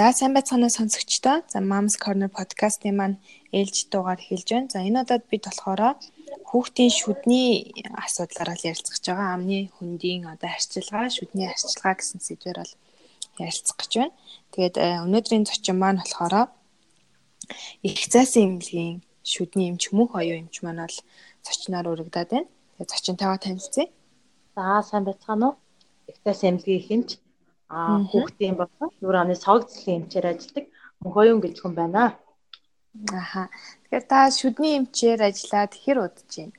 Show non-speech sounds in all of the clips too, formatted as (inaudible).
За сайн байцгаана сонсогчдоо. За Moms Corner podcast-ийн маань ээлж дугаар хэлж байна. За энэ удаад бид болохоор хүүхдийн шүдний асуудлаараа л ярилцах гэж байгаа. Амны хөндийн одоо арчилгаа, шүдний арчилгаа гэсэн сэдвээр бол ярилцах гэж байна. Тэгээд э, өнөөдрийн зочин маань болохоор их цайсан эмнэлгийн шүдний эмч мөнх оюун эмч маань бол зочноор урагдаад байна. Тэгээд зочинтойгоо танилцъя. За сайн байцгаана уу? Их цайсан эмнэлгийн их эмч аа хүүхдийн болсон нүүр амны согцлын эмчээр ажилладаг мөнхоюун гэж хүн байна. Аха. Тэгэхээр та шүдний эмчээр ажиллаад хэр удаж байна?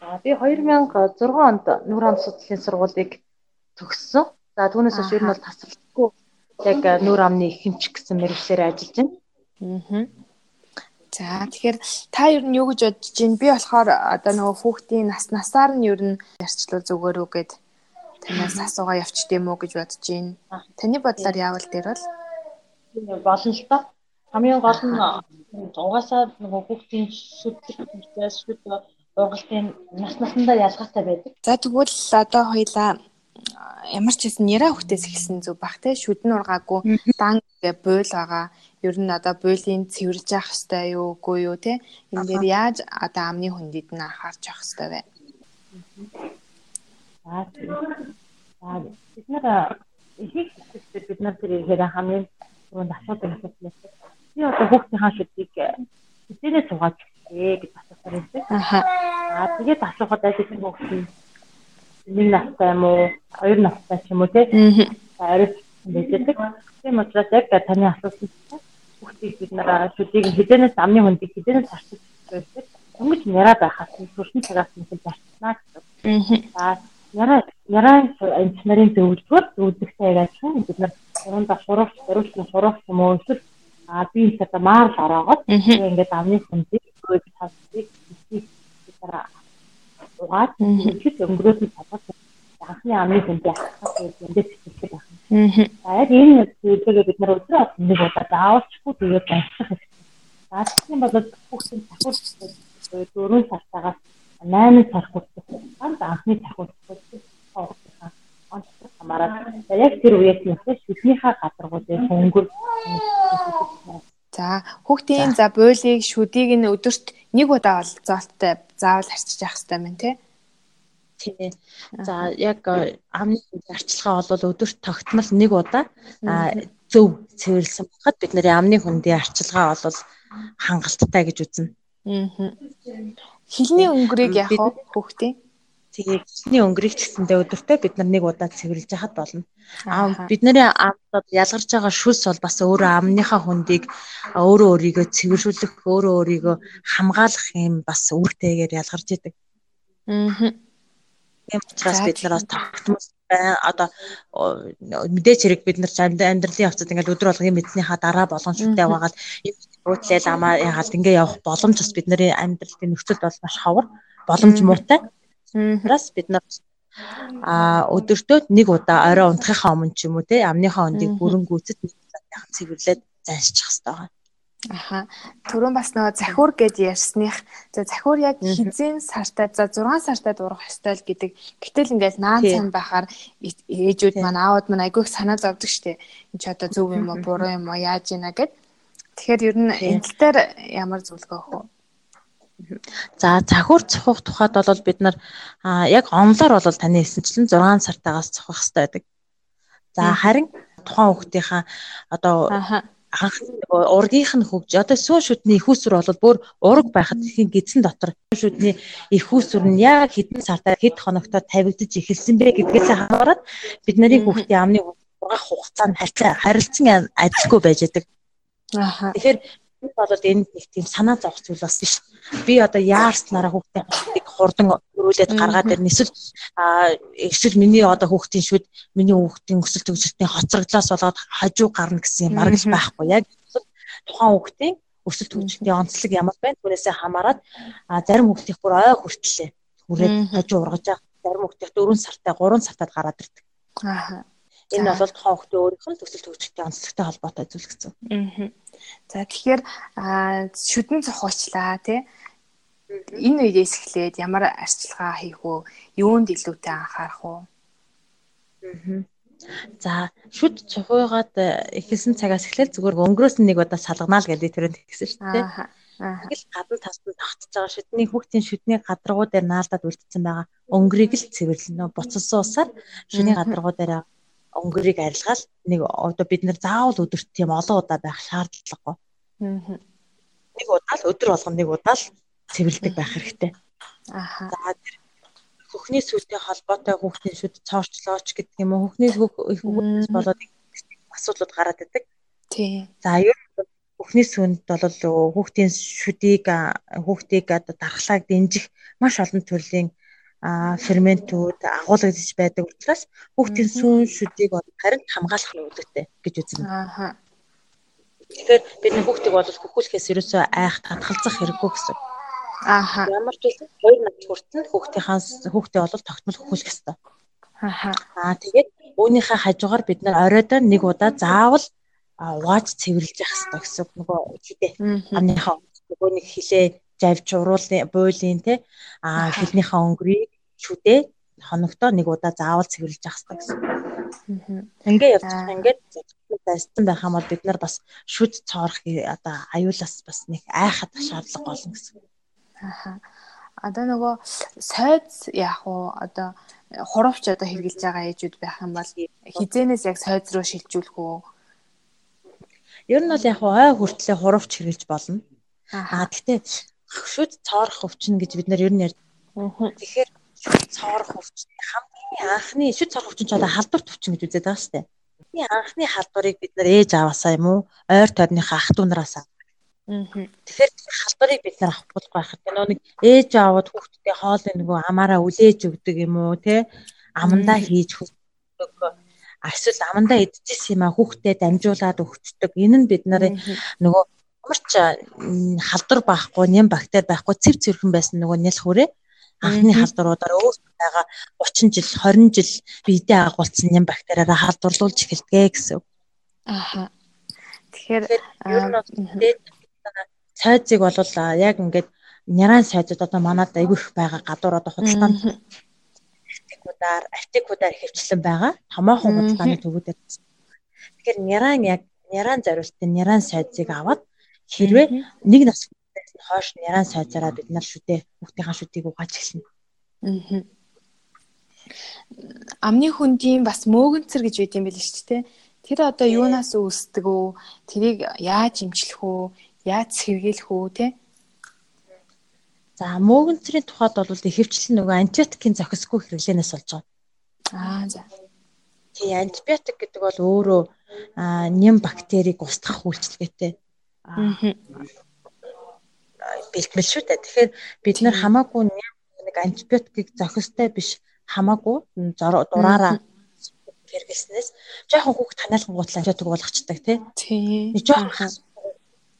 За би 2006 онд нүүр ам судлалын сургуулийг төгссөн. За түүнээс хойш ер нь бол тасралтгүй яг нүүр амны ихэмч гэсэн мэргэжлэр ажиллаж байна. Аа. За тэгэхээр та ер нь юу гэж бодож байна? Би болохоор одоо нөгөө хүүхдийн нас насаар нь ер нь ярьчлал зүгээр үү гэд танаас асуугаа явчих тийм үү гэж бодож байна. Таны бодлоор яавал дээр бол болно л доо. Хамгийн гол нь угаасаа нөгөө хүүхдийн шүтлэг процесс шүд ургалтын нас насандаа ялгаатай байдаг. За тэгвэл одоо хоёлаа ямар ч хэсэн яра хөхтөөс эхэлсэн зүг бах те шүдэн ургаагүй дан гэ буйл байгаа. Ер нь одоо буйлын цэвэрлж явах хэрэгтэй юу үгүй юу те. Энэ дээр яаж одоо амны хүндэд нь анхаарч явах хэрэгтэй вэ? За бид нар ихийг бид нар тэр ихээр хамгийн түрүүнд асуудал байсан. Би одоо хүүхдийнхаа шүдийг хизээрээ суугаад гээ гэж асуусан байсан. Аха. Аа тэгээд асуухад ажил хүүхдийн нэг настай юм уу, хоёр настай ч юм уу. Аа арай мэддэг. Тийм учраас яг таны асуусан хүүхдийг бид нар шүдийг хизээрээс амны хүндийг хизээрээс харчих байсан. Өнгөж яраад байхад төрсөн цагаас нь зарчнаа гэсэн. Аа Яраа яраа энэ нарын зөвлөгөөр зөвлөгтэй яг ажиллах бид нар уранда дөрөвч нь шурууч юм уу эсвэл а би одоо маар ороогоод ингээд амны хүнзийг гүйж их дараа угаад ихэд өнгөрөөд чадах анхны амны хүнзээ авах гэдэг эндээс хэлдэг байна. А яг энэ зүйлээ бид нар өдрөө нэг удаа заавалчгүй тэгээд ажиллах хэрэгтэй. За тийм бол хүүхдийн цахилт дөрөв сартаагаас 8 сар хүртэл анхны цахилт хоолтойхоо хамаарат яг тэр үеэс нь шүднийхаа гадаргуудын хөнгөр За хүүхдийн за буйлыг шүдийг нь өдөрт нэг удаа бол зоолттой заавал арчиж явах хэрэгтэй байна тий. Тийм. За яг амны арчилгаа бол өдөрт тогтмол нэг удаа зөв цэвэрлсэн багт бид нарын амны хүндийн арчилгаа бол хангалттай гэж үзнэ. Аа. Хилний өнгөрийг яах вэ хүүхдийн? Тэгээд хилний өнгөрийг ч гэсэндээ өдөртөө бид нар нэг удаа цэвэрлж яхад болно. Аа бидний амтад ялгарч байгаа шүлс бол бас өөрөө амныхаа хүндийг өөрөө өөрийгөө цэвэршүүлэх, өөрөө өөрийгөө хамгаалах юм бас үүрэгтэйгээр ялгарч идэг. Аа. Тийм учраас бид нар бас тогтмол одоо мэдээч хэрэг бид нар амьдралын явцад ингээд өдөр болгон мэдснийхаа дараа боломжтой байгаад уутлал амаа ягаад ингээд явах боломж бас бидний амьдралын нөхцөлд бол маш ховор боломж муутай. Тэрас бид нар а өдөртөө нэг удаа орой унтахынхаа өмнө ч юм уу те амныхаа өндийг бүрэн гүйцэд нэг удаа цэвэрлээд заншчих хэрэгтэй байна. Аха. Түрүүн бас нөгөө захиур гэж ярьсных. За захиур яг хизэн сартай за 6 сартай дурах ёстой л гэдэг. Гэтэл ингээд наан цан байхаар ээжүүд маань аауд маань айгүйх санаа зовдөг штеп. Энд ч одоо зөв юм уу буруу юм уу яаж ийна гэд. Тэгэхээр ер нь энэ тал дээр ямар зөвлөгөө өгөх вэ? За захиур цохох тухайд бол бид нар яг онлоор бол таны хэлсэнчлэн 6 сартаагаас цохох хэрэгтэй байдаг. За харин тухайн хүүхдийнхаа одоо анх ургийнх нь хөгж одоо сүү шүдний их усүр бол бүр ураг байхад ихийн гидсэн дотор шүдний их усүр нь яг хэдэн сартаа хэд хоногтой тавигдж эхэлсэн бэ гэдгээс хамаарат бид нарын хүүхдийн амны ургах хугацаа нь харилцан адилгүй байж байгаа. Тэгэхээр би бол энд нэг тийм санаа зовх зүйл бас биш. Би одоо яарснараа хүүхдийн хурдан өрүүлээд гаргаад ирнэ. Эсвэл эсвэл миний одоо хүүхдийн шүд миний хүүхдийн өсөл төгсөлтийн хоцрогдлоос болоод хажуу гарна гэсэн юм бараг л байхгүй. Яг тухайн хүүхдийн өсөл төгсөлтийн онцлог ямар байна түүнээсээ хамаарат зарим хүүхдийн бүр ой хүртлээ хүрээд хажуу ургаж байгаа. Зарим хүүхдийн 4 сартай 3 сартад гараад ирдэг. Аа. Энэ бол тухайн хүүхдийн өөрийнх нь төсөл төгсөлтийн онцлогтой холбоотой зүйл гэсэн. Аа. За тэгэхээр шүдэн цохоочлаа тий. Энэ үеэс эхлээд ямар арчилгаа хийх вэ? Юунд илүүтэй анхаарах вэ? За шүд цухуугаад эхэлсэн цагаас эхлээл зүгээр өнгөрөөс нэг удаа салганаа л гэдэг төрөнд гэсэн шүү дээ. Аа. Тэгэл гадна тасна тогтож байгаа шүдний хүүхдийн шүдний гадаргуу дээр наалдаад үлдсэн байгаа өнгөрийг л цэвэрлэнэ. Буцалсан усаар шүдний гадаргуу дээр өнгөрийг арилгаал нэг одоо бид нэр заавал өдөрт тийм олон удаа байх шаардлагагүй. Аа. Нэг удаа л өдөр болгоно нэг удаа л цэвэрлдэг байх хэрэгтэй. Аа. За тэр хөхний сүлтэй холбоотой хүүхдийн шүд цоорчлооч гэдэг юм уу хөхний хөхнөөс болоод асуудлууд гараад идэг. Тий. За ер нь хөхний сүнд бол хүүхдийн шүдийг хүүхдийг одоо дархлааг дэмжих маш олон төрлийн ферментүүд агуулгадж байдаг учраас хүүхдийн сүүн шүдийг харин хамгаалах нь үүдтэй гэж үзнэ. Аа. Тэгэхээр бидний хүүхдийг бол хөхүүлэхээс ерөөсөө айх татгалзах хэрэггүй гэсэн. Ааха. Ямар ч үсэн хоёр над хүртэн хүүхдийнхаа хүүхдээ бол тогтмол хөхүүлэх ёстой. Ааха. Аа тэгээд үүнийхээ хажуугаар бид нар оройдоо нэг удаа заавал угааж цэвэрлж явах хэрэгтэй гэсэн нөгөө хідээ. Амныхаа нөгөө нэг хилээ завж уруулын буулын те аа хилнийхээ өнгөрийг шүдээ хоногтоо нэг удаа заавал цэвэрлж явах хэрэгтэй гэсэн. Ингээ явж байгаа ингээд зарцсан байх юм бол бид нар бас шүд цоорох одоо аюулаас бас нэг айхад шаардлага болно гэсэн. Аха. Одоо нөгөө сойц яах уу одоо хуравч одоо хэрглэж байгаа ээжүүд байх юм бол хизэнээс яг сойц руу шилжүүлэх үү? Ер нь бол яг ой хүртлээ хуравч хэрглэж болно. Аа гэхдээ шүд цоорох өвчин гэж бид нар ер нь ярьж. Тэгэхээр цоорох өвчин. Хамгийн анхны шүд цоорох өвчин ч одоо халдварт өвчин гэж үзээд байгаа дээ. Хамгийн анхны халдварыг бид нар ээж аваасаа юм уу? Ойр тойрныхаа ах トゥ нараас Тэгэхээр халдварыг бид нар авах болох байхад нөгөө нэг ээж аавд хүүхдтэй хоолны нөгөө амаараа үлээж өгдөг юм уу те? Амандаа хийж хөсдөг эсвэл амандаа идчихсэн юм а хүүхдэд дамжуулаад өгчдөг. Энэ нь бид нарын нөгөө ямарч халдвар байхгүй нэм бактери байхгүй цэв цэвэрхэн байсан нөгөө нэл хүрээ анхны халдваруудаар өөрсдөө байгаа 30 жил 20 жил биедээ агуулсан нэм бактериараа халдварлуулж эхэлдэг гэсэн. Ааха. Тэгэхээр сайзыг бол яг ингээд няран сайзууд одоо манад айгүй их байгаа гадуур одоо худалдаанд артикуудаар артикуудаар хөвчлэн байгаа. Томоохон худалдааны төвүүдээр. Тэгэхээр няран яг няран зориултын няран сайзыг аваад хэрвээ нэг нас хойш няран сайзаараа бид нар шүдээ хүүхдийн шүдийг угааж эхэлнэ. Аа. Амны хүндийн бас мөөгөнцөр гэж байд юм байл шүү дээ. Тэр одоо юунаас үүсдэг үү? Тэрийг яаж имчлэх үү? яаж сэргийлэх үү те За мөөгөнцрийн тухайд бол ихэвчлэн нөгөө антибиотикийн зохисгүй хэрэглэнээс болж байгаа. Аа за. Тий антибиотик гэдэг бол өөрөө нэм бактерийг устгах үйлчилгээтэй. Аа. Бэлтгэл шүү дээ. Тэгэхээр бид нэр хамаагүй нэг антибиотикийг зохистой биш хамаагүй дураараа хэрэглэснээс жоохон хүүхд танаалган гутлаа антибиотик болгочдаг тий. Тий. Жоохон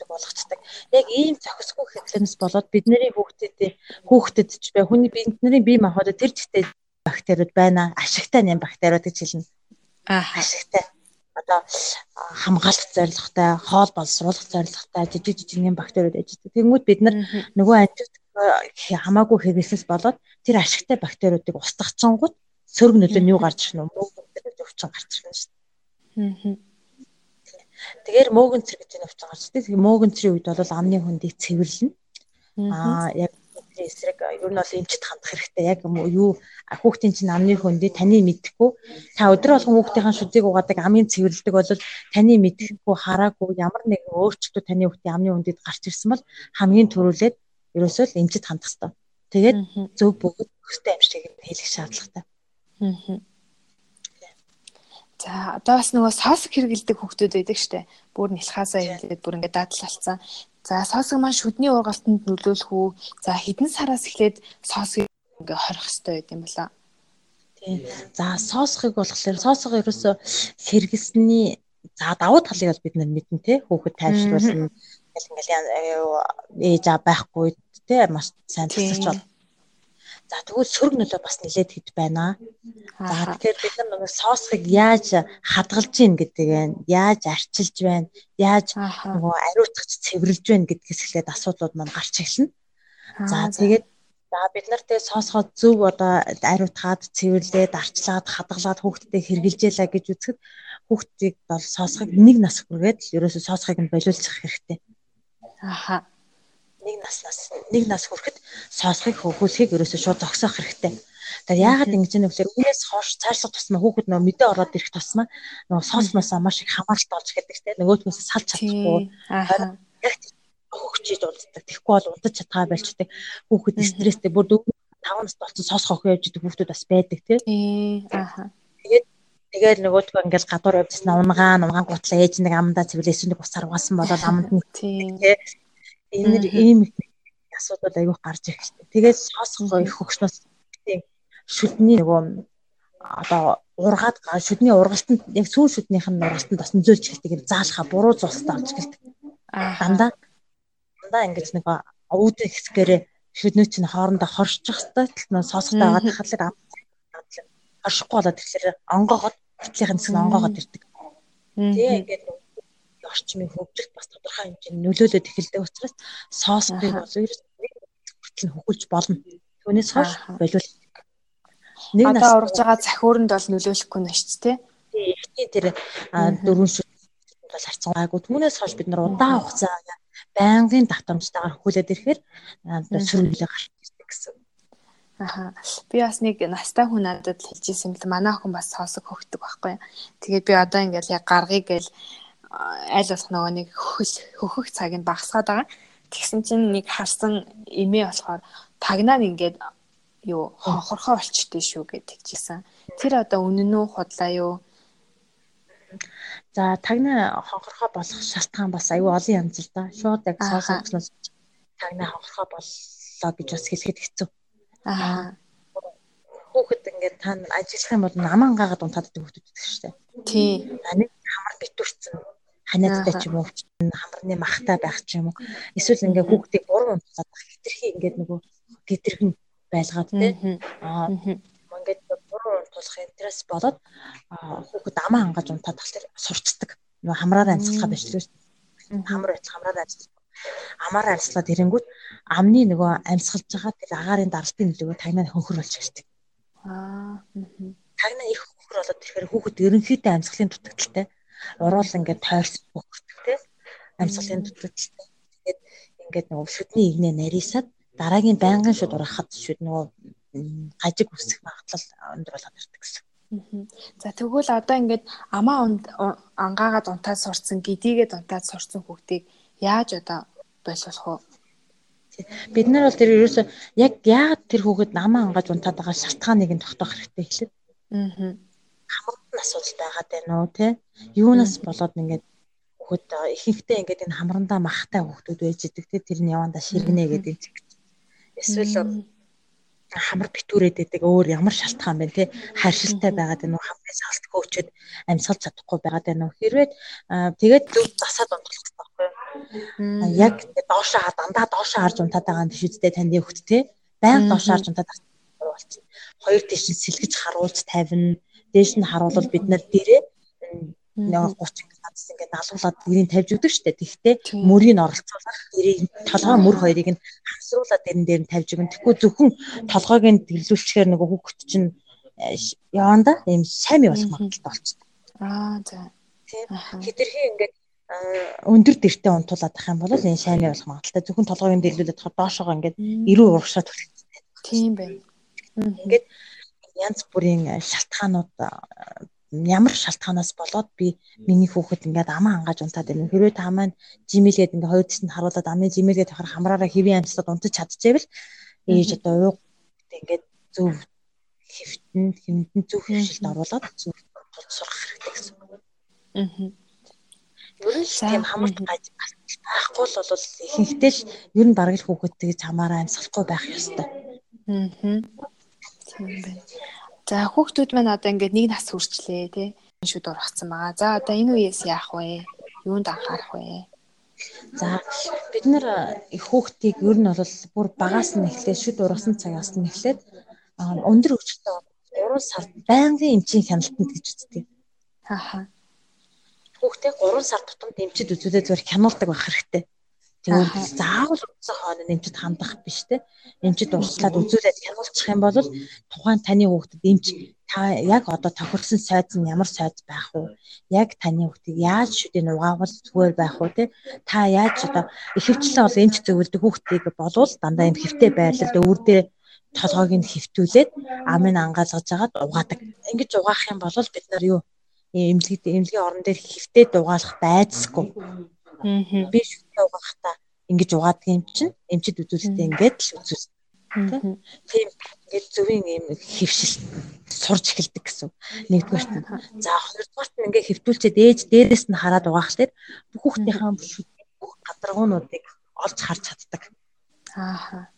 болгоцдог. Яг ийм зохисгүй хэвлэмс болоод бидний хүүхдэд хүүхдэд ч бай хүний бидний бие махбодод тэр жигтэй бактериуд байна. Ашигтай нэм бактериуд гэж хэлнэ. Аа ашигтай. Одоо хамгаалах зорилготой, хоол боловсруулах зорилготой жижиг жижиг нэм бактериуд ажилладаг. Тэнгүүд бид нар нөгөө антибиотик хамаагүй хэрэглэснээс болоод тэр ашигтай бактериудыг устгахчингууд сөрөг нөлөө нь юу гарч ирнэ? Мөнгө өвчин гарч ирнэ шүү дээ. Тэгэхээр мөөгөнцөр гэж нэг утгаар ч тийм мөөгөнцрийн үед бол амны хөндийг цэвэрлэнэ. Аа яг бидний эсрэг ер нь бол эмчит хандах хэрэгтэй. Яг юу хүүхдийн чинь амны хөндий таны мэдхгүй та өдөр болгон хүүхдийн шүдийг угаадаг амын цэвэрлдэг бол таны мэдхгүй хараагүй ямар нэгэн өөрчлөлт таны хүүхдийн амны хөндөд гарч ирсэн бол хамгийн түрүүлээд ерөөсөө л эмчит хандах хэрэгтэй. Тэгээд зөв бөгөөд өстэй амшиг хийх шаардлагатай. Аа За одоо бас нөгөө сосг хэргэлдэг хүүхдүүд байдаг штэ. Бүр нэлхаасаа хэлээд бүр ингээд дадал алцсан. За сосг маань шүдний ургалтанд нөлөөлөх үү? За хэдэн сараас эхлээд сосгийг ингээд хорих хэрэгтэй байд юм болоо. Тийм. За соосхыг болохоор соосго ерөөсө хэрэглэсний за давуу талыг бол бид нар мэднэ те хүүхэд тайвшруулна. Ингээл ингээл ээж аа байхгүй те маш сайн тасарч бол За тэгвэл сөрөг нөлөө бас нилээд хэд байна. За тэгэхээр бид нар нэг соосхыг яаж хадгалж гин гэдэг нь яаж арчилж байна, яаж нөгөө ариутгаж цэвэрлж байна гэдгээс эхлээд асуудлууд маань гарч эхэлнэ. За тэгээд За бид нар тэгээ сонсоход зөв одоо ариутгаад цэвэрлээд арчлаад хадгалаад хүүхдэд хэрглэжээлээ гэж үзэхэд хүүхдийг бол сонсохыг нэг нас хүргээд ерөөсөө сонсохыг нь болиулчих хэрэгтэй. Аха. Нэг наснаас нэг нас хүрэхэд сонсохыг хөгөөсхийг ерөөсөө шууд зогсоох хэрэгтэй. Тэгэхээр яагаад ингэж юм бэ гэхээр үүнээс хойш цаашлах тусмаа хүүхэд нөө мэдээ ороод ирэх тусмаа нөө сонсноосоо маш их хамааралтай болж гэдэг те нөгөөдгөөс салж чадахгүй. Яг хөгчиж унтдаг. Тэгэхгүй бол унтаж чадгаа болчдаг. Хүүхэд стресстэй бүр 5 нас болсон сонсох охин явж идэг хүүхдүүд бас байдаг тий. Ааха. Тэгээд тэгээд нөгөөдгөө ингээл гадуур явжсна унгаан унгаан гутлаа ээж нэг амандаа цэвэрлээ эсвэл нэг усаар угаасан болоод аманд нь тий. Энэ ийм асуудал аягүй гарч ирэх. Тэгээд сонсох их хөгшнөөс шүдний нөгөө одоо ургаад шүдний ургалтанд яг сүүл шүднийх нь ургалтанд бас нөлөөлж эхэлдэг. Заалхаа буруу зулстай болж эхэлдэг. Дандаа дандаа ингэж нэг өвдөх хэсгээрээ шүднүүд чинь хоорондоо хоршчих хэвээр нөө сонсохтой байгаа тахлаг хоршихгүй болоод тэгэхээр онгоогоод хөтлийнхэн хэсэг онгоогоод ирдэг. Тэгээ ингээд орчмын хөгжилт бас тодорхой хэмжээнд нөлөөлөд эхэлдэг учраас соосдыг бол ерөөс хүртэл хөгүүлж болно. Түүнээс хойш болиул нэг нас ургаж байгаа захиуранд бол нөлөөлөхгүй нь шүү дээ. Тий, ихний тэр дөрвөн шүд бол харцсан гайгүй. Түүнээс хойш бид нар удаан хугацаа байнгын давтамжтайгаар хөхүүлээд ирэхээр сөрөглөө гарч ирдэг гэсэн. Аха. Би бас нэг настай хүн надад хэлж ирсэн юм л манай хүн бас соосог хөхдөг байхгүй. Тэгээд би одоо ингээл яг гаргыг гэл аль болох нөгөө нэг хөхөх цагийг багасгаад байгаа. Тэгсэн чинь нэг харсан эмээ болохоор тагнаа ингээд юу хонхорхоо болчтой шүү гэж тэгжсэн. Тэр одоо үнэн үү худлаа юу? За тагна хонхорхоо болох шалтгаан бас аюу олон янз л да. Шууд яг соосон өгснөөс тагна хонхорхоо боллоо гэж бас хэлэхэд хэцүү. Аа. Хүүхэд ингээд та ажиллах юм бол наман гаагаад унтаад байдаг хүүхдүүд гэдэг шүү дээ. Тий. Нэг хамар битүүрсэн ханиадтай ч юм уу хамарны махтай байх ч юм уу. Эсвэл ингээд хүүхдийг гурван унтаад хитрхи ингээд нөгөө гидэрхэн байлгаад тий. Аа ингээд буруу тулах интерес болоод хүүхэд амаа хангаж унтаад тахлаар сурцдаг. Нөгөө хамраар амьсгалахаа байж тээ. Хамар байтал хамраар амьсгал. Амаар амьсгалаад ирэнгүүт амны нөгөө амьсгалж байгаа тэр агаарын даралтын нөлөөгөө тагнаа хөнхөр болж эхэлдэг. Аа. Тагнаа их хөнхөр болоод тэгэхээр хүүхэд ерөнхийдөө амьсгалын дутагдaltaй. Уруул ингээд тойрсон хөнхөрдөг тий. Амьсгалын дутагдaltaй. Тэгээд ингээд нөгөө шүдний игнээ нарийсаад дараагийн байнгын шуд урахад шүд нөгөө гажиг үсэх магадлал өндөр болоод ирдэг гэсэн. За тэгвэл одоо ингээд амаа ангаагаад унтаад сурцсан, гидийгээд унтаад сурцсан хүүхдийг яаж одоо боловсруулах вэ? Бид нар бол тэр ерөөсөө яг яагаад тэр хүүхэд амаа ангааж унтаад байгаа шалтгааныг нь тогтоох хэрэгтэй хэлээд. Аа. Хамрын асуудал байгаад байна уу те? Юунаас болоод ингээд хүүхэд ихэнхдээ ингээд энэ хамрандаа махтай хүүхдүүд байж идэг те? Тэр нь явандаа ширгэнэ гэдэг. Эсвэл хамар битүүрээд байдаг өөр ямар шалтгаан байна те? Хайршилтай байгаад байна уу? Хамрын салтгүй өчөд амьсгалж чадахгүй байгаад байна уу? Хэрвээ тэгээд зөв засаад хэрэгтэй байхгүй. Яг доошоо хаа дандаа доошоо харж унтаад байгаа юм биш үстэй танд хөвгт те? Баян доошоо харж унтаад болчихно хоёр тийш сэлгэж харуулж тавина дээш нь харуулвал бид нар дээрээ нэг 30 градус ингээд налуулаад дэрийг тавьж өгдөг штэ. Тэгтээ мөрийг оролцуулаад дэрийг толгой мөр хоёрыг нь хавсруулаад дэрэн дээр нь тавьж өгнө. Тэгэхгүй зөвхөн толгойг нь дэглүүлчихээр нөгөө хүүхэд чинь э, яванда ийм сайн болох магадaltaй болчихдог. Аа за. Тийм. Хитрхи ингээд өндөр дэртэ унтуулаад ах юм бол энэ сайн болох магадaltaй. Зөвхөн толгойг нь дэглүүлээд доошоогоо ингээд эрүү урагшаад төлөвлөсөн. Тийм байна. Ингээд янз бүрийн шалтгаанууд ямар шалтгаанаас болоод би миний хүүхэд ингээд амаа хангааж унтаад байна. Хэрвээ та маань жимэлгээд ингээд хоёр тисэнд харуулад амны жимэлгээд тахаар хамраараа хэвийн амьсгал унтаж чадчихвэл ээж одоо ууг ингээд зөв хэвтэн хэмтэн зөв хөвшилд оруулаад зөв сурах хэрэгтэй гэсэн. Аа. Ер нь тийм хамарт гаж байхгүй л бол ихэнхдээ л ер нь бараг л хүүхэд тэгж хамаараа амьсгалахгүй байх ёстой. Аа. Тийм байна. За хүүхдүүд маань одоо ингээд нэг нас хүрчлээ тий. Шүд ургацсан байгаа. За одоо энэ үеэс яах вэ? Юунд анхаарах вэ? За бид нэр хүүхдийг ер нь бол бүр багаас нь эхлээд шүд ургасан цагаас нь эхлээд өндөр хөгжилтэй 3 сард байнгын эмчийн хяналтанд гэж үздэг. Ааха. Хүүхдээ 3 сар тутамд эмчид үзүүлээд зүгээр хянуулдаг байх хэрэгтэй. Тэгээд заавал утсан хоол нэмчид хандах биш те. Эмчид уучлаад үзүүлээд хямуулчих юм бол тухайн таны хүүхдэд эмч та яг одоо тохирсон сайз нь ямар сайз байх вэ? Яг таны хүүхдийг яаж шүдийн угаавал зүгээр байх вэ те? Та яаж одоо ихэвчлэн бол эмч зөвлөдөг хүүхдийг болвол дандаа юм хэвтэй байрлал өвөр дээр толгойг нь хөвтүүлээд амын ангаалгаж агаад угаадаг. Ингэж угаах юм бол бид нар юу эмнэлэг эмнэлгийн орон дээр хэвтээ дугаалах байцсгүй. Би шүтээ угаахта ингэж угаадаг юм чинь эмчид үзүүлэлтээ ингээд л үзүүлсэн. Тийм ингээд зөвийн юм хөвшил сурж эхэлдэг гэсэн. Нэгдүгээрт нь. За хоёрдугаарт нь ингээд хөвтүүлчихэд ээж дээрээс нь хараад угаах дээр хүүхдийнхээ бүх гадаргуунуудыг олж харж чаддаг. Ааха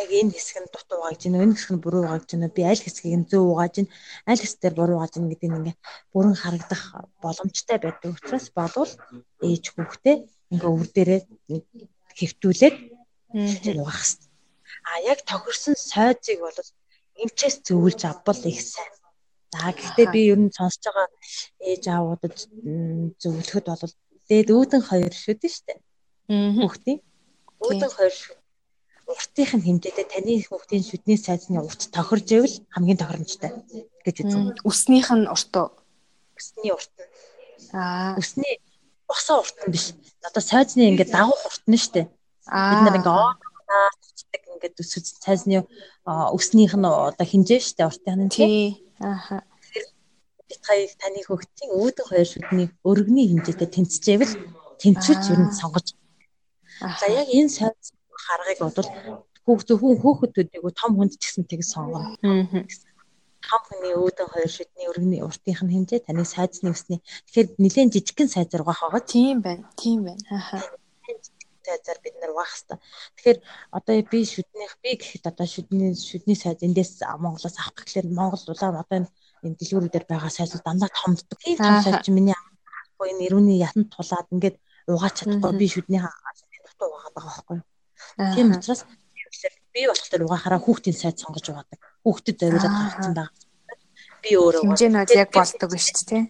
яг энэ хэсэг нь дутуу угааж гин энэ хэсэг нь буруу угааж гин би аль хэсгийг нь зөв угааж гин аль хэсгээр буруу угааж гин гэдэг нь ингээ бүрэн харагдах боломжтой байдаг учраас болвол ээж хүүхдээ ингээ өвөр дээрээ хэвтүүлээд угаах хэрэгтэй. А яг тохирсон сойзыг бол эмчээс зөвлөж авбал их сайн. За гэхдээ би ер нь сонсож байгаа ээж аавуудад зөвлөхөд бол дээд үүдэн хоёр шүү дээ штэ. Хүүхдийн. Үүдэн хоёр шүү уртынх нь хэмжээтэй таны хүүхдийн шүдний сайзны урт тохирж ивэл хамгийн тохиромжтой гэж үзэн. Үснийх нь урт уу? Үсний урт. Аа. Үсний босоо урт нь биш. Одоо сайзны ингээд дагуух урт нь штэ. Бид нар ингээд оочдаг ингээд үсвэц сайзны үснийх нь одоо хинжээ штэ уртын нь тий. Ааха. Бид хоёр таны хүүхдийн үүдэн хоёр шүдний өргөний хэмжээтэй тэнцжээвэл тэнцвэж ер нь сонгож. За яг энэ сайз харгыг бодвол хүүхд зөвхөн хөөхөдүүдийг том хүнд ч гэсэн тэг сонгоно. Том хүний өөдөн хоёр шидний өргөний уртынх нь хэмжээ таны сайзны өсний. Тэгэхээр нэлээд жижигхэн сайзар угаах байгаа. Тийм байна. Тийм байна. Ахаа сайзаар бид нар угаах хэрэгтэй. Тэгэхээр одоо би шүднийх би гэхэд одоо шүдний шүдний сайз эндээс Монголоос авах гэхлээр Монгол улаан одоо энэ дэлгүүрүүдээр байгаа сайзууд дандаа томддог. Тийм том сайз чинь миний авахгүй энэ ирүүний ятанд тулаад ингээд угаач чадахгүй би шүдний дутуу угаагаад байгаа байхгүй юу? Тийм учраас би болохоор угаахаараа хүүхдийн сайд сонгож угаадаг. Хүүхдэд зориулаад гаргасан байгаа. Би өөрөө хэмжээ нь яг болдог шүү дээ, тийм.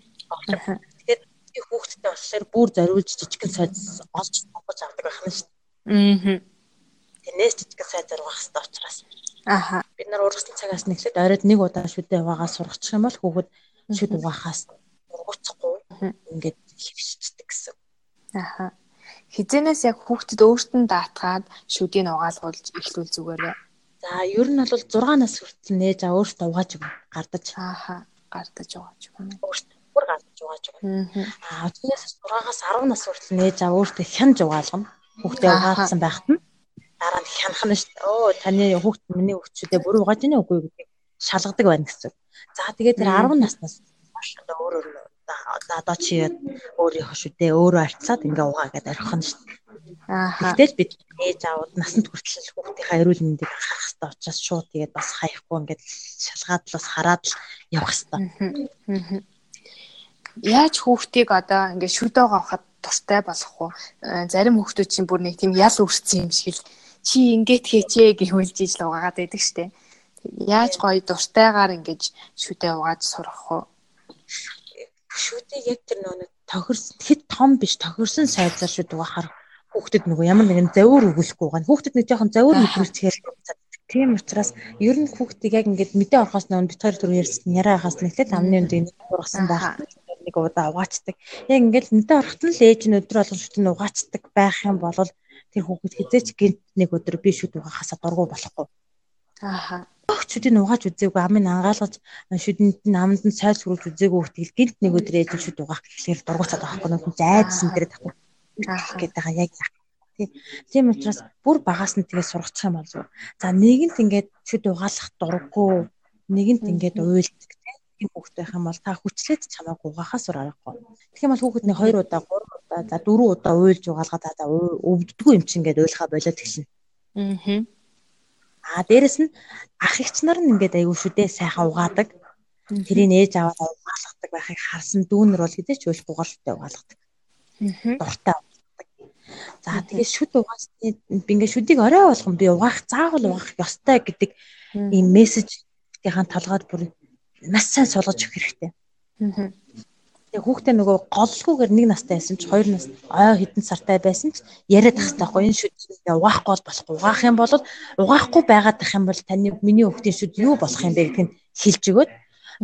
Тэгэхээр би хүүхдэд болохоор бүр зориулж жижигхэн сайд олж сонгож авдаг байх нь шүү дээ. Аа. Тэрнээс жижигхэн сайдаар угаах хэрэгтэй учраас. Аха. Бид нар ургасны цагаас нэглээд оройд нэг удаа шүдээ угаагаа сургачих юм бол хүүхэд шүд угаахаас ургуцахгүй ингээд хөвшчихдэг гэсэн. Аха хизэнээс яг хүүхдэд өөртөө даатгаад шүдийг угаалгуулж эхлүүл зүгээр бай. За ер нь бол 6 нас хүртэл нээж аа өөртөө угааж гардаж. Ааха гардаж угааж байна. Өөртөө бүр гардаж угааж байна. Аа түүнээс 6-аас 10 нас хүртэл нээж аа өөртөө хянж угаалгана. Хүүхдээ угаалсан байхад нь дараа нь хянах нь шүү. Оо таны хүүхд миний хүүхдчүүдээ бүр угааж ийнэ үгүй гэдэг шалгадаг байна гэсэн. За тэгээд тэр 10 наснаас одоо өөр өөр одоо чи өөрийнхөө шүү дээ өөрөө арцлаад ингээ угаа гэдээ орхино шүү дээ. Аа. Гэтэл бид ээж аауд насанд хүртэл хүүхдийнхээ эрүүл мэндийг анхаарах хэрэгтэй учраас шууд тэгээд бас хаяхгүй ингээд шалгаад л бас хараад л явах хэрэгтэй. Яаж хүүхдийг одоо ингээд шүдөө гооход дуртай болох уу? Э, зарим хүүхдүүд чинь бүр нэг тийм ял үрцсэн юм шиг л чи ингээд хийчээ гэхүүлж ижил угаагаад байдаг штэ. Яаж гоё дуртайгаар ингэж шүдээ угааж сурах уу? Шүдээ яг тэр нөгөө тохирсон хэд том биш тохирсон сайзаар шүд угаахаар хүүхдэд нөгөө ямар нэгэн завиур өгөхгүй байгаа. Хүүхдэд нэг жоохон завиур мэдрүүлчихээр тийм учраас ер нь хүүхдийг яг ингээд мэдээ орохоос нөө бид хоёр түр ярьсан яриа хаас нэхлээд амны үнд энэ ургасан байх нэг удаа угаачдаг. Яг ингээд мэдээ орохт нь л ээж нь өдөр болгон шүд нь угаачдаг байх юм бол тэр хүүхэд хизээч гинт нэг өдөр би шүд угаахасаа дургу болохгүй. Ааха шүдийг угааж үзээгүй амын ангаалгаж шүдэнд нь аманд нь сайл сүрүүлж үзээгүй хүртэл гинт нэг өдөр ээж шүд угаах гэхлээр дургуцаад байхгүй нөө айдсан дээр тахгүй. Гэдэг байгаа яг тийм учраас бүр багаас нь тэгээ сургачих юм болов. За нэгэнт ингээд шүд угаалах дурггүй. Нэгэнт ингээд уйлдаг тийм хүүхэд байх юм бол та хүчлээд чамайг угаахаас ур аргагүй. Тэгэх юм бол хүүхэд нэг 2 удаа 3 удаа за 4 удаа уйлж угаалгаад та өвддгүү юм чинь ингээд уйлахаа болоод эхэлнэ. Аа А дээрэс нь ах эгч нар нь ингээд аягүй шүү дээ сайхан угаадаг. Тэрийг ээж аваад угаалгадаг байхыг харсан дүүнэр бол хэзээ ч уйлахгүйгээр шүтээ угаалгадаг. Дуртай. За тэгээд шүд угаасны би ингээд шүдийг орой болгон би угаах заавал угаах ёстой гэдэг ийм мессежийн толгойд бүр маш сайн суулгаж өгөх хэрэгтэй. Тэгээ хүүхдээ нөгөө голлгүйгээр нэг настай байсан ч хоёр нас ой хідэн сартай байсан ч яриад тах байхгүй энэ шүд угаахгүй бол болохгүй угаах юм бол угаахгүй байгаад тах юм бол таны миний хүүхдийн шүд юу болох юм бэ гэдгийг хэлж өгөөд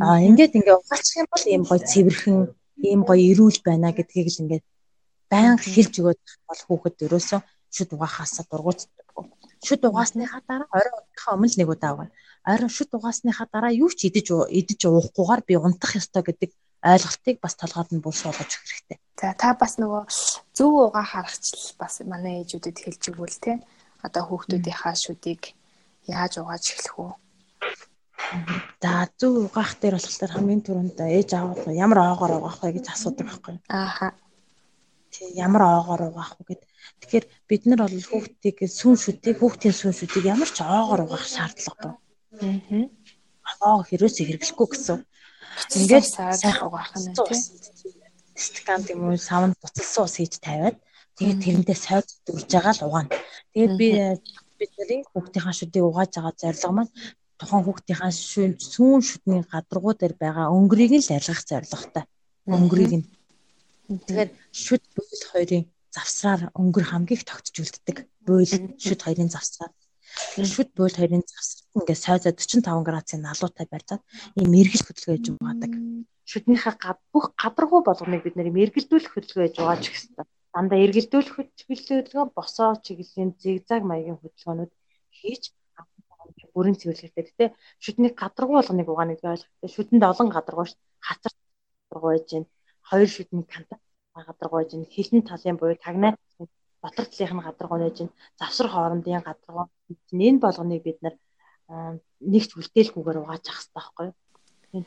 аа ингээд ингээ угаачих юм бол ийм гоё цэвэрхэн ийм гоё эрүүл байна гэдгийг л ингээд байнга хэлж өгөөд бол хүүхэд өрөөсөө шүд угаахаасаа дургуутдаггүй. Шүд угаасныхаа дараа орой унтахаа өмнө нэг удаа угаана. Орой шүд угаасныхаа дараа юу ч идэж идэж уухгүйгээр би унтах ёстой гэдэг ойлголтыг бас толгойд нь болгож өгөх хэрэгтэй. За та бас нөгөө зөв угаа харахчлал бас манай ээжүүдэд хэлж өгвөл те. Одоо хүүхдүүдийнхаа шүдийг яаж угааж эхлэх вэ? За зөв угаах дээр болохоор хамгийн түрүүнд ээж аав ямар оогоор угаах вэ гэж асуудаг байхгүй. Ааха. Тэг ямар оогоор угаах вэ гэд. Тэгэхээр бид нар бол хүүхдийг сүн шүдийг хүүхдийн сүн шүдийг ямар ч оогоор угаах шаардлагагүй. Аа. Аа хэрэгсээ хэрэглэхгүй гэсэн. Ингээд сайхан угаах нь тийм. Стакан тийм үү савнд буцалсан ус хийж тавиад тэгээд тэрэндээ сойд дүрж байгаа л угаана. Тэгээд би бидний хүүхдийнхаа шүдийг угааж байгаа зорилго маань тухайн хүүхдийнхаа шүүн сүүн шүдний гадаргуу дээр байгаа өнгөрийг л арилгах зорилготой. Өнгөрийг нь. Тэгэхээр шүд бүл хоёрын завсраар өнгөр хамгийн их тогтжүүлдэг. Бүл шүд хоёрын завсраар шүд буйл хоёрын завсарт ингээд сойзоо 45 градусын налуутай барьцаад ийм эргэл хөдөлгөөн хийж угаадаг. Шүднийхээ гад бүх гадаргуу болгоныг бид нэр эргэлдүүлэх хөдөлгөөн хийж угааж хэрэгтэй. Дандаа эргэлдүүлэх хөдөлгөөн босоо чиглэлийн зигзаг маягийн хөдөлгөөнүүд хийж бүрэн цэвэрлэхтэй. Гэтэ шүдний гадаргуу болгоныг угаана гэж ойлгохтой. Шүдэнд олон гадаргуу ш хацар гадаргуу байж гин. Хоёр шүдний канта гадаргуу байж гин. Хилэн талын буюу тагнаа дотор талынх нь гадаргуу нэж гин. Завсар хоорондын гадаргуу энэ болгоныг бид нар нэгч үлдээлгүйгээр угааж ах хэрэгтэй байхгүй юу?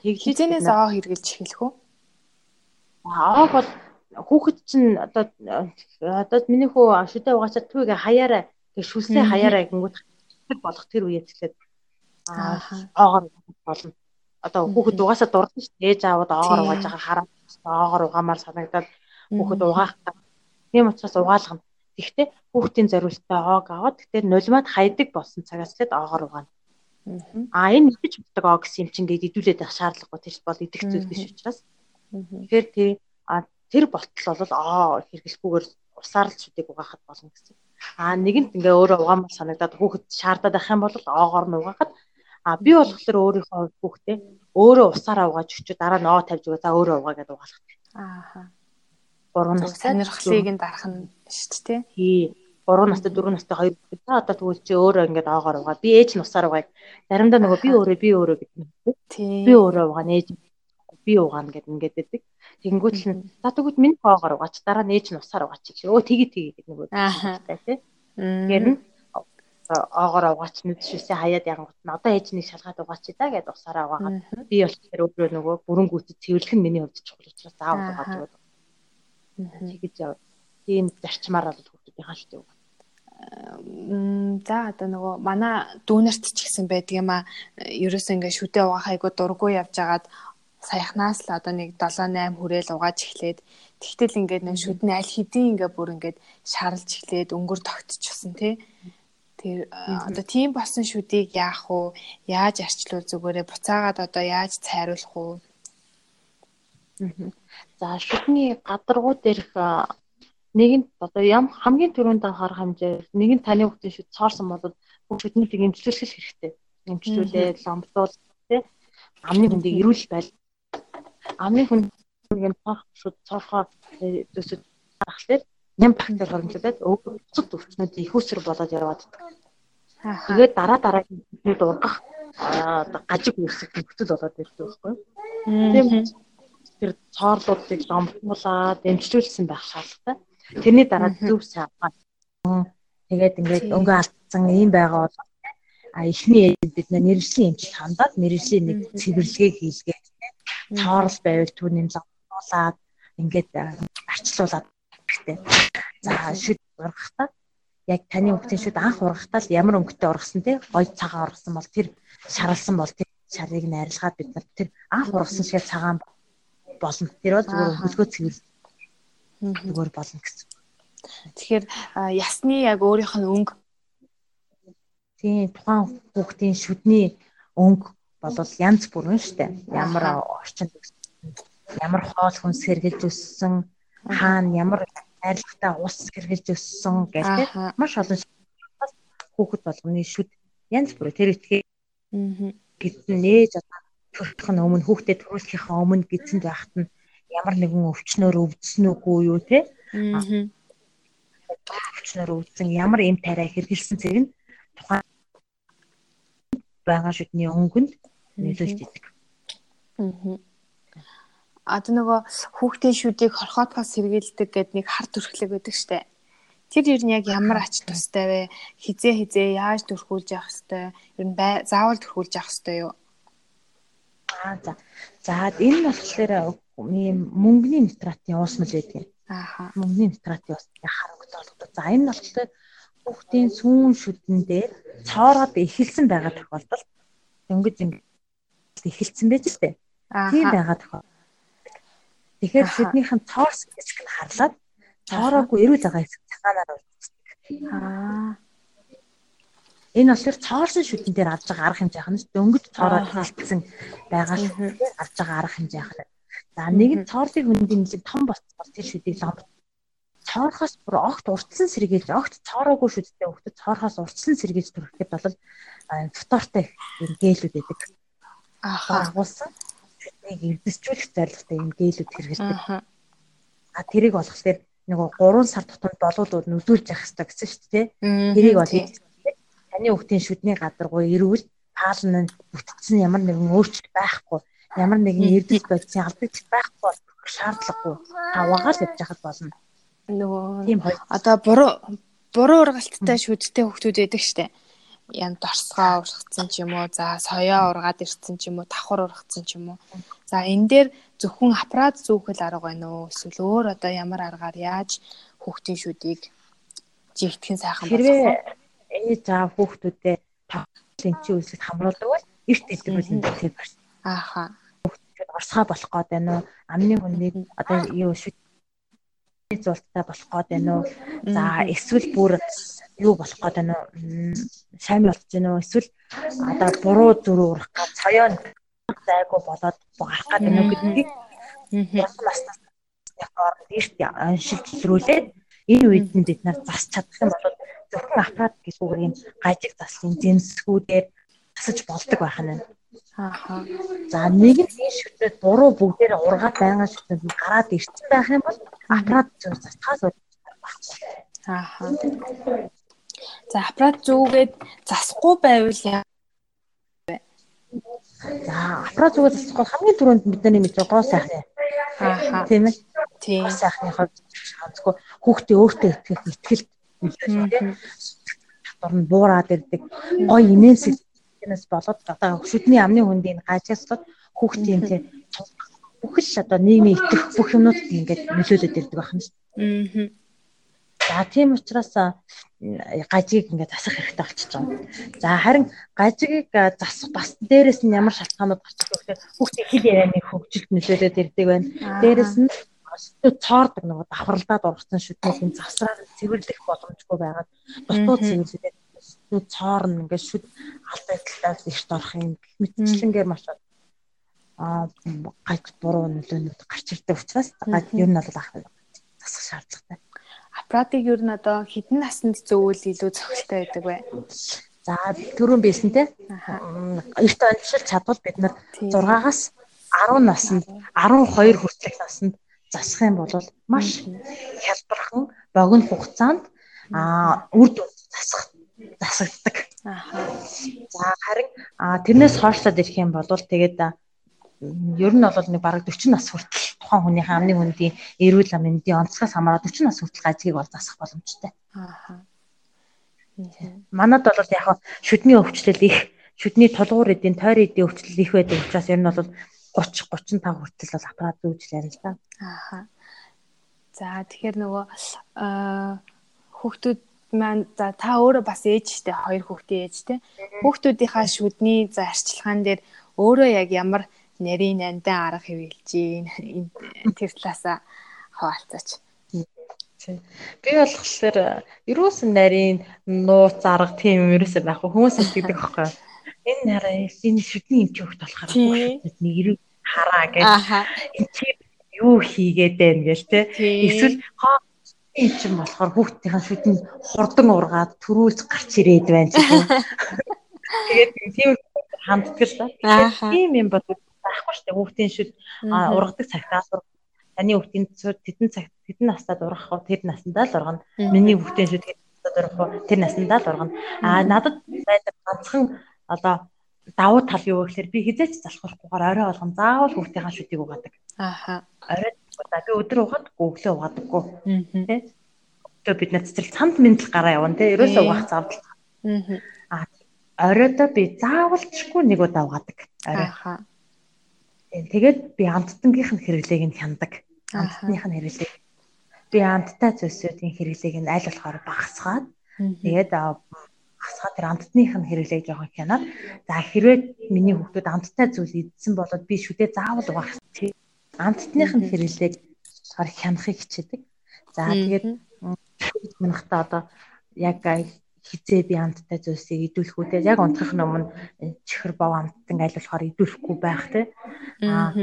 Тэглэж хизэнээс аа хэрглэж эхэлэх үү? Аа бол хүүхэд чинь одоо одоо миний хүү шүдэ угаачаад түүгээ хаяараа тэг шүлсээ хаяараа гингүүд болох тэр үеэс эхлээд аагаар болно. Одоо хүүхэд угаасаа дурдсан шүү дээ. Ээж аавд аагаар угааж байгаа хараад аагаар угаамаар санагдаад хүүхэд угаах. Тийм учраас угаалгана. Гэхдээ хүүхдийн зориултаа оог аваад тэгэхээр нулимад хайдаг болсон цагаас л аагаар угаана. Аа энэ идэж боддог оо гэсэн юм чинь ингээд идүүлээд байх шаардлагагүй тийш бол идэх зүйл биш учраас. Тэгэхээр тэр а тэр болтол бол аа хэрэглэхгүйгээр усаар л шүдэг угаахад болно гэсэн. Аа нэгэнт ингээ өөрөө угаамаар санагдаад хүүхэд шаардаад байх юм бол оогоор нь угаахад а би болохоор өөрийнхөө хүүхдээ өөрөө усаараа угааж өчөө дараа нь оо тавьж өгөө за өөрөө угаа гэдээ угаалгах. Ааха. 3 настай сонирхлыг нь дарах нь шүү дээ. Тий. 3 настай 4 настай хоёр та одоо тэгвэл чи өөрөө ингээд аагаар угаа. Би ээж нь усаар угааг. Заримдаа нөгөө би өөрөө би өөрөө гэдэг. Тий. Би өөрөө угаа нээж би угаана гэд ингээд байдаг. Тэнгүүт л за тэгвэл миний аагаар угаач дараа нь ээж нь усаар угаач гэх. Өө тгий тгий гэдэг нөгөө. Аа. Тий. Гэр нь аагаар угаач нүдшээсээ хаяад янгот нь одоо ээж нэг шалгаад угаач да гэд усаараа угаагаад би болохоор өөрөө нөгөө бүрэн гүйцэд цэвэрлэх нь миний хувьд чухал учраас заавал угааж өгöd. Тэгэж яв. Тийм зарчмаар бол шүү дээ. За одоо нөгөө манай дүүнерт ч гэсэн байдаг юм а. Ерөөсөө ингээ шүдэ угаах айгу дурггүй явж агаад саяхнаас л одоо нэг 7 8 хүрээл угааж эхлээд тэгтэл ингээд нэг шүдний аль хэдийн ингээ бүр ингээд шаралж эхлээд өнгөр тогтчихсон тий. Тэр одоо тийм болсон шүдийг яах вэ? Яаж арчлуул зүгээрээ буцаагаад одоо яаж цайруулах вэ? За шүдний гадаргуу дээрх нэгэнд одоо ям хамгийн түрүүнд анхаарах хэмжээ нэгэн таны хүүхдийн шүд цоорсон бол шүднийг эмчлүүлэх хэрэгтэй. Эмчлүүлээ, ломбдуул тий. Амны хүндийг эрүүл байл. Амны хүнийг цоох шүд цоохоо төсөд харахлаар ням бактери хөрөмжлөд өвчт өвчнүүд их усэр болоод яваад. Тэгээд дараа дараагийн хүнүүд ургах гажиг үүсэх нөхцөл болоод ирдэг байхгүй. Тийм тэр цоорлуудыг ломбуулаад эмчлүүлсэн байх шаардлагатай. Тэрний дараа зөв савгаа. Тэгээд ингээд өнгө алдсан ийм байгаа бол а эхний бид нэршлийн эмчилж хандаад нэршлийн нэг цэвэрлэгээ хийлгээд цоорл байвал түүнийг ломбуулаад ингээд арчлуулад хэрэгтэй. За шүд ургахтаа яг таны хүүхдийн шүд анх ургахтаа л ямар өнгөтэй ургасан те? Гой цагаан ургасан бол тэр шаралсан бол тэр шарыг нь арилгаад бид нар тэр анх ургасан шиг цагаан болно. Тэр бол зүгээр хөлгөө цэвэр зүгээр болно гэсэн. Тэгэхээр ясны яг өөрийнх нь өнгө тийм тухайн хүүхдийн шүдний өнгө бол янз бүрэн штэ. Ямар орчинд ямар хоол хүнс хэрглэж өссөн хаана ямар арилгатай ус хэрглэж өссөн тийм маш олон хүүхэд болгоны шүд янз бүр тэр итгээ гэдэн нээж одоо төрөх нь өмнө хүүхдэд төрүүлэхийнхээ өмнө гидсэнд байхад нь ямар нэгэн өвчнөөр өвдсөн үгүй юу те өвчнөөр өвдсөн ямар эм тариа хэрглэсэн зэрэг нь тухайн байгаа шүдний өнгөнд нөлөөлж идэг. Аа. А тэ нөгөө хүүхдийн шүдийг хорхоотхоос сэргийлдэг гэдэг нэг хар төрхлөг байдаг штэ. Тэр ер нь яг ямар ач тустай вэ? Хизээ хизээ яаж төрхүүлж явах хэвтэй? Ер нь заавал төрхүүлж явах хэвтэй юу? Аа за. За энэ болохоор ийм мөнгөний нитратын уус мэл байдаг. Ааха. Мөнгөний нитратын уус харагдаж болгодог. За энэ нь болохоор хүүхдийн сүүн шүдэн дээр цоороод эхэлсэн байгаа тохиолдолд дөнгөж ингэ эхэлсэн байж тээ. Тийм байгаа тохиолдолд. Тэгэхээр шүднийхэн цоорс гэж харлаад цоороогүй эрүүл байгаа хэсэг цагаанаар үлддэг. Аа. Энэ болохоор цоорсон шүдэн дээр авж байгаа арга хэмжээ ханаас дөнгөж цоороо хилтсэн байгаа дээр авж байгаа арга хэмжээ ханаа. За нэг нь цоорлыг хөндийн нэг том болцсон тэр шүдийг ломб цоорхоос бүр огт уртсан сэргийлж огт цоороогүй шүдтэй хөвгөд цоорхоос уртсан сэргийлж төрөхэд бол фтортой юм гээлүүд байдаг. Ааха агуулсан шүднийг эвдэсчүүлэх зорилготой юм гээлүүд хэрэгэлдэг. А тэрийг болгохлоор нөгөө 3 сар тутамд болуулууд нүдүүлж явах хэрэгтэй гэсэн шүү дээ. Тэрийг бол таны хүүхдийн шүдний гадаргуу эрүүл паалн нь бүтцсэн ямар нэгэн өөрчлөлт байхгүй ямар нэгэн эрдэс бодисын алдагч байхгүй шаардлагагүй таваагаал явж хахад болно. Нөгөө одоо буруу буруу ургалттай шүдтэй хүүхдүүд байдаг штэ. Ян дорсгоо ургацсан ч юм уу, за соёо ургаад ирсэн ч юм уу, давхар ургацсан ч юм уу. За энэ дээр зөвхөн аппарат зүүхэл арга байна уу? Эсвэл өөр одоо ямар аргаар яаж хүүхдийн шүдийг жигтгэн сайхан болгох вэ? ээж аав хүүхдүүдэд төвчлийн үйлсэд хамруулдаг бол эрт идэг бол энэ тэр барьсан. Ааха. Орсгоо болох гээд байна уу? Амны хүнийг одоо юу шүт зулттай болох гээд байна уу? За эсвэл бүр юу болох гээд байна уу? Сайн болж байна уу? Эсвэл одоо буруу зүрх урах гад цоёон зайгүй болоод гарах гээд байна уу гэдгийг орнд эрт аншилж зөрүүлээд энэ үед нь бид нар засч чадах юм бол зөвхөн аппарат гэлгүүгээр юм гажиг заслын зэмсгүүдээр засаж болдог байх нь. Ааха. За нэг нь энэ шүтээ дуруу бүгдээр ургаад байгаа шүтэнд гараад ирсэн байх юм бол аппарат зөв засахаас. Ааха. За аппарат зүгээд засахгүй байвал яа За аппарат зүгээр засахгүй хамгийн түрүүнд бидний мэдээ гоо сайхан. Ааха. Тийм ээ. Тийм. Сайхны хувьд онцгой хүүхдээ өөртөө итгэх ихтгэл татвар нь буураад ирдэг. Гой инээсээс болоод одоо шүдний амны хүндийн гажааслаад хүүхдийн тийм бүхэл одоо нийгмийн итгэх бүх юмнууд ингээд нөлөөлөд ирдэг байх нь шүү дээ. За тийм учраас гажиг ингээд засах хэрэгтэй болчихж байгаа. За харин гажигийг засах бас дээрэс нь ямар шалтгаанууд гарч ирэх вэ? Хүүхдийн хэл ярианы хөгжилд нөлөөлөд ирдэг байна. Дээрэс нь цоордог нөгөө давхарлаад ургацсан шүдний завсраар цэвэрлэх боломжгүй байгаад дутуу цэвэрлээд өстөө цоорн ингээд шүд алтай талаас ихт орох юм мэтчлэнгээр маш аа гаж буруу нөлөөнүүд гарч ирдэг учраас гаж ер нь бол ах засах шаардлагатай. Аппаратыг ер нь одоо хэдэн наснд зөвүүл илүү зохистой байдаг вэ? За түрүүн байсан те. Эрт онцлол чадвал бид нар 6-аас 10 наснд 12 хүртэлх наснд засах юм бол маш хялбархан богино хугацаанд а үр дүн засах засагддаг. За харин тэрнээс хойшлоод ирэх юм бол тэгээд ер нь бол нэг бараг 40 нас хүртэл тухайн хүний амны хүндийн эрүүл мэндийн онцгоос хамаараад 40 нас хүртэл гажгийг бол засах боломжтой. Аа. Манад бол яг шүдний өвчлөл их шүдний тулгуур эдийн тойрон эдийн өвчлөл их байдаг учраас ер нь бол 30 35 хүртэл бол аппарат зүүжлээ л да. Аа. За тэгэхээр нөгөө хүүхдүүд маань за та өөрөө бас ээж штэ хоёр хүүхдийн ээж те. Хүүхдүүдийнхаа шүдний за арчилгаан дээр өөрөө яг ямар нарийн нандан арга хэвэлж гин тэр талаасаа хаваалцаач. Би болохоор ерөөсөн нарийн нууц арга тийм ерөөсөө байхгүй хүмүүс хэлдэг байхгүй энэ нараа энэ шүдний эмч хөхт болохоор нэг ирүү хараа гэж. Энэ чи юу хийгээд байна гээл те. Эсвэл хоо энэ чинь болохоор хүүхдийн шүдэн хурдан ургаад төрүүлж гарч ирээд байна ч юм. Тэгээд тийм ханддаг л да. Тийм юм бол байхгүй шүү дээ. Хүүхдийн шүд ургадаг цагтаа таны хүүхдийн тэдэн цаг тэдэн настад ургах уу тэр насандаа л ургана. Миний хүүхдийн шүд настад ургах уу тэр насандаа л ургана. Аа надад байдаг ганцхан одоо давуу тал юу гэхээр би хизээч залхуурахгүйгээр орой болгон заавал хүүхдийн шүдийг угаадаг. Ааха. Орой за би өдөр угаадаггүй өглөө угаадаггүй. Тэ. Өглөө бид нар цэцэрлэг цамд мэндэл гараа явна тэ. Ерөөсөө угаах завдал. Аа. Оройдоо би заавалчгүй нэг удаа угаадаг. Орой. Ааха. Тэгээд би амттангийнх нь хэрэглээг нь хяндаг. Амттных нь хэрэглээг. Би амттай зүйлсүүдийн хэрэглээг нь аль болохоор багасгаад тэгээд хасгаа тэр амттных нь хэрэглээг жоохон хянаад за хэрвээ миний хүүхдүүд амттай зүйл идсэн болоод би шүдээ заавал угаах амттных нь хэрэглээг болохоор хянахыг хичээдэг. За тэгээд манайхтаа одоо яг хизээ би амттай зүйлсийг идүүлэх үү те яг унтрахын өмнө чихэр бов амттан аль болохоор идүүлэхгүй байх те. Аа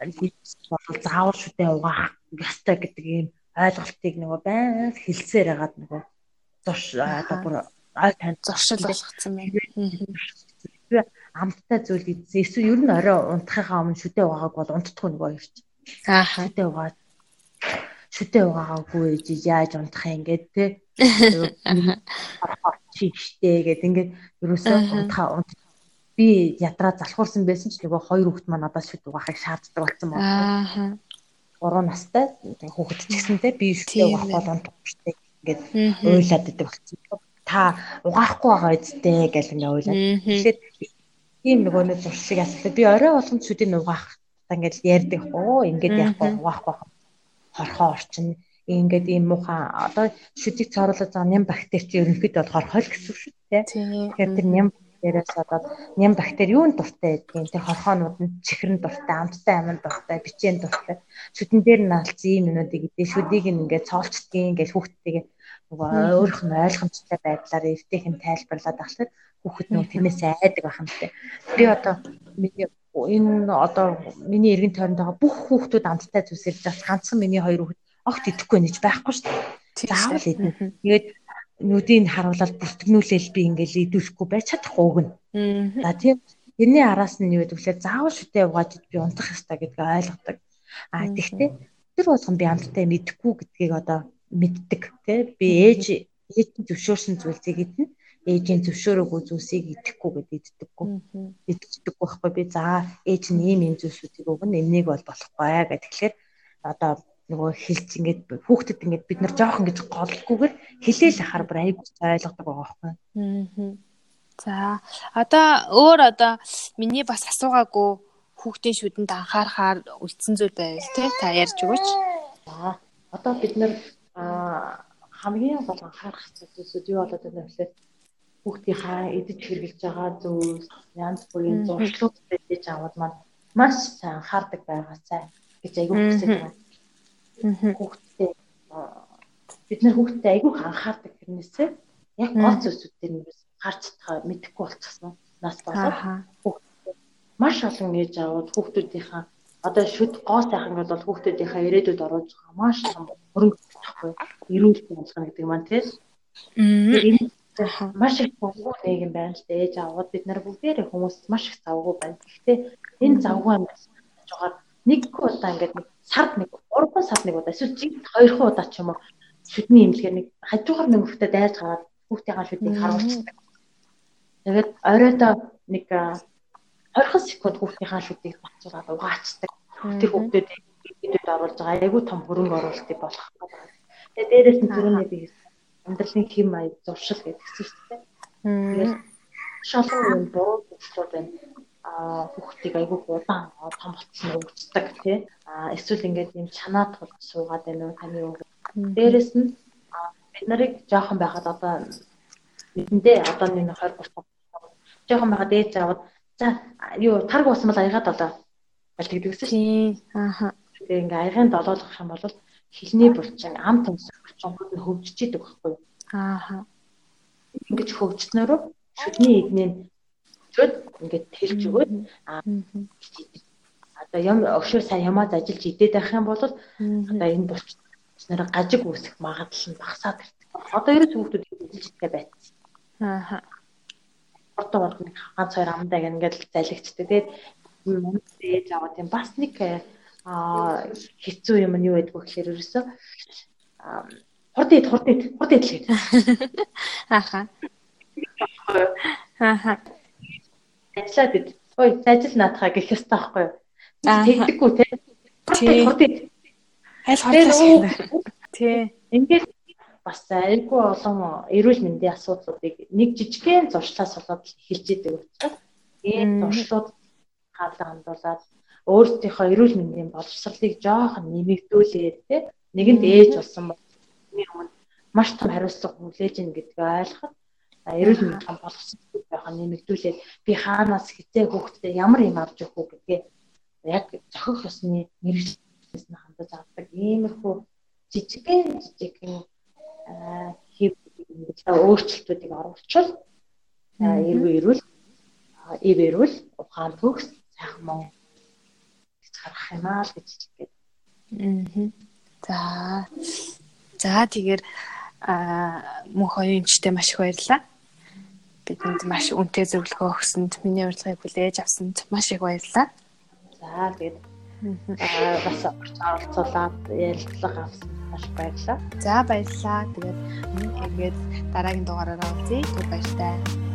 бол заавал шүдээ угаах ёстой гэдэг ийм ойлголтыг нөгөө байнга хэлсээр хагаад нөгөө зурш одоо бүр ой танд зуршил болгоцсон байна. Амттай зүйл идсэн. Эсвэл ер нь орой унтахынхаа өмнө шүдээ угааг бол унтдаггүй нөгөө хоёр чи. Ааха. Шүдээ угаад шүдээ угаагаагүй ээж яаж унтах юм гээд те. Чи штэ гээд ингээд ерөөсөө унтахаа унт би ядраа залхуурсан байсан ч нөгөө хоёр хүүхэд маань надаас шүд угаахыг шаарддаг болсон байна. Ааха. 3 настай хүүхэд ч гэсэнтэй би шүдээ угаах бол унтахгүй ингээд уйлаад идэг болсон та угаахгүй байгаа үсттэй гэж ингээ ойлаа. Тэгэхээр ийм нөгөө нэг зуршиг асуулаа. Би орой болгонд шүдийг угаах та ингээд ярьдаг. Оо ингээд яахгүй угаахгүй хорхоо орчин. Ингээд ийм муухай. Одоо шүдийг цооруулаад байгаа ням бактери чи ерөнхийдөө бол хорхоо л гэсэн шүү дээ. Тэгэхээр тэр ням дээрээс одоо ням бактери юунд дуртай гэдгийг тэр хорхоонууд нь чихрэн дуртай, амттай амин дуртай, бичэн дуртай. Шүдэн дээр нь алдсан ийм юмнуудыг идэ шүдийг ингээд цоолчдгийн гэж хүүхдтэйгээ нөгөө өөрийнх нь ойлгомжтой байдлаар эвтэйх нь тайлбарлаад ахлаа хүүхэд нөгөө тэрнээс айдаг байх юм те. Би одоо миний энэ одоо миний эргэн тойронд байгаа бүх хүүхдүүд амттай зүйлсээр бас ганцхан миний хоёр хүүхэд огт идэхгүй нэж байхгүй шүү дээ. Заавал идэнэ. Тэгээд нүдийг харуулаад бүртгэнүүлээл би ингээл идүүлэхгүй байж чадахгүй нь. За тийм тэрний араас нь юу гэдэг вэ? Заавал шүтээ угааж би унтах ёстой гэдгийг ойлгодог. А тэгтээ тэр болгон би амттай мэдэхгүй гэдгийг одоо мэддэг тий. Би ээж ээжийн зөвшөөрсөн зүйлсийг идэнэ ээжийн зөвшөөрөөгүй зүйлсийг идэхгүй гэдээ иддэггүй идчихдэг байхгүй. Би за ээж нь ийм ийм зүйлсүүдийг өгнө энийг бол болохгүй гэх тэгэхээр одоо нөгөө хэлж ингээд хүүхдэд ингээд бид нар жоох ингэж голгүйгээр хэлээл ахаар бүр аяг ойлгодог байгаа байхгүй. За одоо өөр одоо миний бас асуугаагүй хүүхдийн шүдэнд анхаарахаар үлдсэн зүйл байвал тий та ярьж өгөөч. За одоо бид нар а хамгийн гол анхаарах зүйлсүүд юу болоод байна вэ гэхээр хүүхдийнхаа эдэж хэрглэж байгаа зүйлс янз бүрийн зуршлууд хийж аваад маань маш сайн анхаардаг байгаа цай гэж айгүй хүсэж байна. Хүүхдээ бид нар хүүхдээ айгүй анхаардаг хэрнээсээ яг гол зүйлсүүдээр нь гарч таа мэдэхгүй болчихсон нас болоод хүүхдээ маш олон ээж аваад хүүхдүүдийнхаа одоо шүд гоо сайхан бол хүүхдүүдийнхаа ирээдүйд оруулж байгаа маш том хөрөнгө байхгүй эрүүл болгоно гэдэг маань тийм. Маш их завгүй нийгэм байна л дээ. Ээж аваад бид нар бүгдээрээ хүмүүс маш их завгүй байна. Гэхдээ энэ завгүй юм жагаар нэг удаа ингээд сард нэг 3 сард нэг удаа эсвэл жигт 2 удаа ч юм уу шүдний имлэгээр нэг хажуугаар нэг хүүхдэд дайрж гараад хүүхдийн шүднийг харуулцдаг. Тэгээд оройдоо нэг 20 секунд хүүхдийн шүднийг батцуулаад угаачдаг. Тэр хүүхдүүд идэвхтэд оруулж байгаа айгүй том хөрөнгө оруулалтыг болох. Тэгээ дээрээс нь түрүүний би амьдралын хэм маяг зуршил гэдгийгсэн шүү дээ. Тэгээд шалгуу юм буруу зүйлсүүд байна. Аа хүүхдийг айгүй удаан том болцсон өгцдөг тий. Аа эсвэл ингээд юм чанаа тулж суугаад байна уу таны үг. Дээрээс нь бид нарыг жоохон байхад одоо нэгэндээ одоо нэг 20 30 жоохон байхад ээж аваад за юу тарг усмал аягаад одоо аль тэгдэг гэсэн шүү. Ааха. Тэгээ ингээ аягын долоолох юм бол хилний булчин ам томсох булчингууд нь хөгжиж идэг байхгүй юу? Ааха. Ингэж хөгжснөөрөө шүдний эднээ чөд ингээд тэлж өгөөд аа одоо юм өшөө сайн ямаа ажиллаж идээд байх юм бол одоо энэ булч нэр гажиг үүсэх магадлал нь багасаад ирдэг. Одоо ерөөс эзэлж идэх байцсан. Аа. Одоо бол нэг ганц хоёр амдаа ингээд залгичдаг. Тэгээд мөн ээж аваад юм бас нэг аа хэцүү юм нь юу байдг вэ гэхээр ерөөсөө хурд ид хурд ид хурд ид л гэдэг. Ааха. (laughs) Ааха. Ажиллаад ид. Ой, ажил наатахаа гэх ёстой байхгүй юу? Тэгдэггүй те. Тий. Хурд ид. Аль хурдтай. Тий. Ингээд бас айгүй олон эрүүл мэндийн асуудлуудыг нэг жижигхэн зуршлаас болоод эхэлж идэг учраас энэ зуршлууд хаалга хандуулаад өөрсдийнхөө эрүүл мэндийн боловсролыг жоохон нэмэгдүүлээд те нэгэнд ээж болсон бол өмнө маш том хариуцлага хүлээж ийн гэдгийг ойлгоход эрүүл мэндийн боловсрол байхаа нэмэгдүүлээд би хаанаас хизээ хүүхдэд ямар юм авч өгөх үү гэдгээ яг зохих ёсны мэрэгчлээс нь хандаж авдаг. Иймэрхүү жижигхэн жижигхэн хийх өөрчлөлтүүдийг оруулчвал эрүүл эрүүл ив эрүүл ухаан төгс сайхан гэж харах юм аа л гэж хэлгээд. Аа. За. За тэгэхээр аа мөнх оюунчтай маш их баярлалаа. Бидэнд маш үнэтэй зөвлөгөө өгсөнд миний урилгыг хүлээж авсанд маш их баярлалаа. За тэгээд аа бас оролцуулаад ярилцлага авсан маш баярлалаа. За баярлалаа. Тэгээд ингээд дараагийн дугаараараа уулзъя. Түр баяртай.